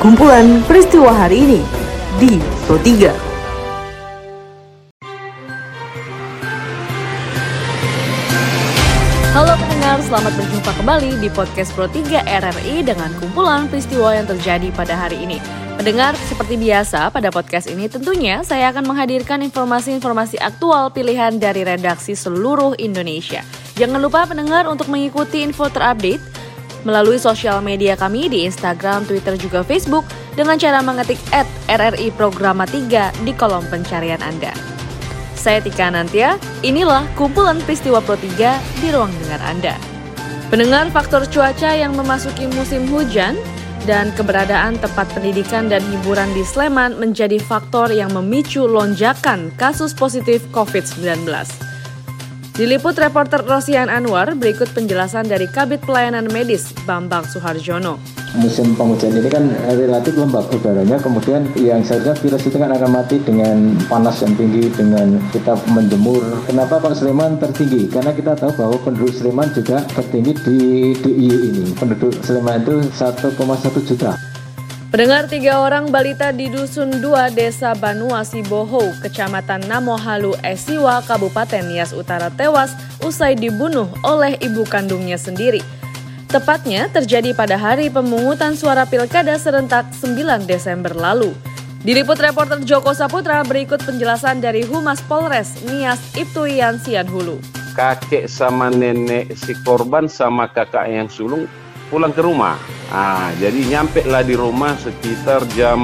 Kumpulan peristiwa hari ini di Pro 3. Halo pendengar, selamat berjumpa kembali di podcast Pro 3 RRI dengan kumpulan peristiwa yang terjadi pada hari ini. Pendengar, seperti biasa pada podcast ini tentunya saya akan menghadirkan informasi-informasi aktual pilihan dari redaksi seluruh Indonesia. Jangan lupa pendengar untuk mengikuti info terupdate melalui sosial media kami di Instagram, Twitter, juga Facebook dengan cara mengetik at RRI Programa 3 di kolom pencarian Anda. Saya Tika Nantia, inilah kumpulan peristiwa Pro 3 di ruang dengar Anda. Pendengar faktor cuaca yang memasuki musim hujan dan keberadaan tempat pendidikan dan hiburan di Sleman menjadi faktor yang memicu lonjakan kasus positif COVID-19. Diliput reporter Rosian Anwar, berikut penjelasan dari Kabit Pelayanan Medis Bambang Suharjono. Musim penghujan ini kan relatif lembab udaranya, kemudian yang seharusnya virus itu kan akan mati dengan panas yang tinggi, dengan kita menjemur. Kenapa Pak Sleman tertinggi? Karena kita tahu bahwa penduduk Sleman juga tertinggi di DIY ini. Penduduk Sleman itu 1,1 juta. Pendengar tiga orang balita di Dusun 2 Desa Banua Siboho, Kecamatan Namohalu, Esiwa, Kabupaten Nias Utara tewas usai dibunuh oleh ibu kandungnya sendiri. Tepatnya terjadi pada hari pemungutan suara pilkada serentak 9 Desember lalu. Diliput reporter Joko Saputra berikut penjelasan dari Humas Polres Nias Ibtu Yansian Hulu. Kakek sama nenek si korban sama kakak yang sulung pulang ke rumah. Ah, jadi nyampe lah di rumah sekitar jam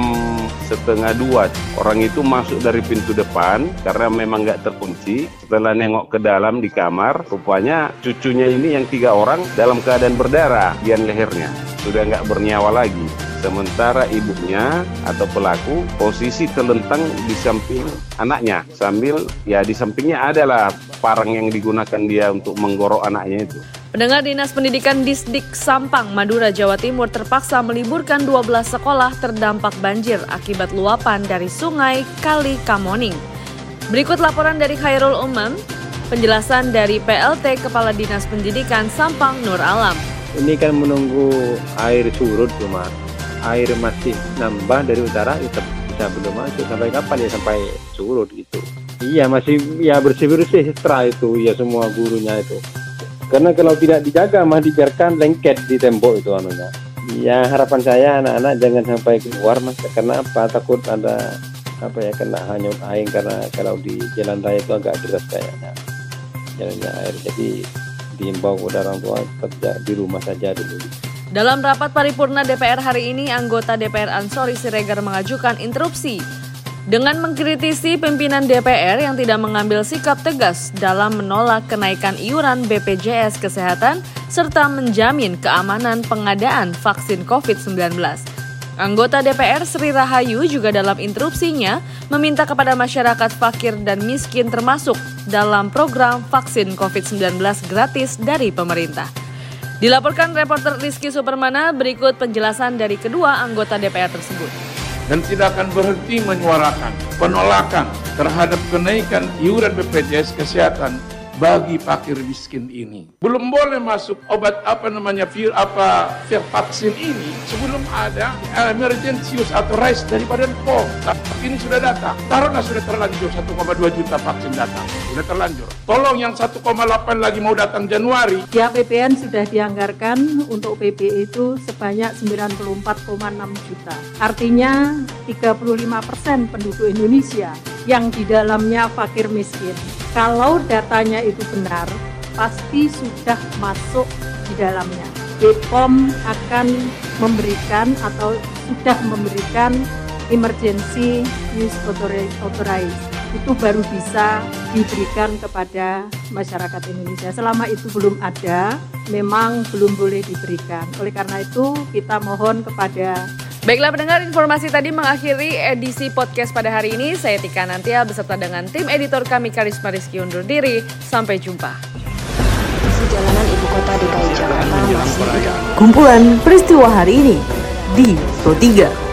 setengah dua. Orang itu masuk dari pintu depan karena memang nggak terkunci. Setelah nengok ke dalam di kamar, rupanya cucunya ini yang tiga orang dalam keadaan berdarah di lehernya. Sudah nggak bernyawa lagi. Sementara ibunya atau pelaku posisi terlentang di samping anaknya sambil ya di sampingnya adalah parang yang digunakan dia untuk menggorok anaknya itu. Pendengar Dinas Pendidikan Disdik Sampang, Madura, Jawa Timur terpaksa meliburkan 12 sekolah terdampak banjir akibat luapan dari sungai Kali Kamoning. Berikut laporan dari Khairul Umam, penjelasan dari PLT Kepala Dinas Pendidikan Sampang Nur Alam. Ini kan menunggu air surut cuma air masih nambah dari utara itu bisa belum masuk sampai kapan ya sampai surut itu. Iya masih ya bersih bersih setelah itu ya semua gurunya itu. Karena kalau tidak dijaga mah dibiarkan lengket di tembok itu anunya. Ya harapan saya anak-anak jangan sampai keluar mas karena apa takut ada apa ya kena hanyut air karena kalau di jalan raya itu agak deras kayaknya jalannya air jadi diimbau kepada orang tua kerja di rumah saja dulu. Dalam rapat paripurna DPR hari ini, anggota DPR Ansori Siregar mengajukan interupsi dengan mengkritisi pimpinan DPR yang tidak mengambil sikap tegas dalam menolak kenaikan iuran BPJS Kesehatan serta menjamin keamanan pengadaan vaksin COVID-19. Anggota DPR Sri Rahayu juga dalam interupsinya meminta kepada masyarakat fakir dan miskin termasuk dalam program vaksin COVID-19 gratis dari pemerintah. Dilaporkan reporter Rizky Supermana berikut penjelasan dari kedua anggota DPR tersebut. Dan tidak akan berhenti menyuarakan penolakan terhadap kenaikan iuran BPJS Kesehatan bagi fakir miskin ini. Belum boleh masuk obat apa namanya vir apa vir vaksin ini sebelum ada emergency use authorized dari Badan POM. Tapi ini sudah datang. Taruhlah sudah terlanjur 1,2 juta vaksin datang. Sudah terlanjur. Tolong yang 1,8 lagi mau datang Januari. Ya PPN sudah dianggarkan untuk PP itu sebanyak 94,6 juta. Artinya 35 persen penduduk Indonesia yang di dalamnya fakir miskin kalau datanya itu benar, pasti sudah masuk di dalamnya. BPOM akan memberikan atau sudah memberikan emergency use authorized itu baru bisa diberikan kepada masyarakat Indonesia. Selama itu belum ada, memang belum boleh diberikan. Oleh karena itu, kita mohon kepada Baiklah pendengar, informasi tadi mengakhiri edisi podcast pada hari ini. Saya Tika Nantia beserta dengan tim editor kami Karisma Rizky undur diri. Sampai jumpa. Perjalanan ibu kota DKI Jakarta masih Kumpulan peristiwa hari ini di Pro 3.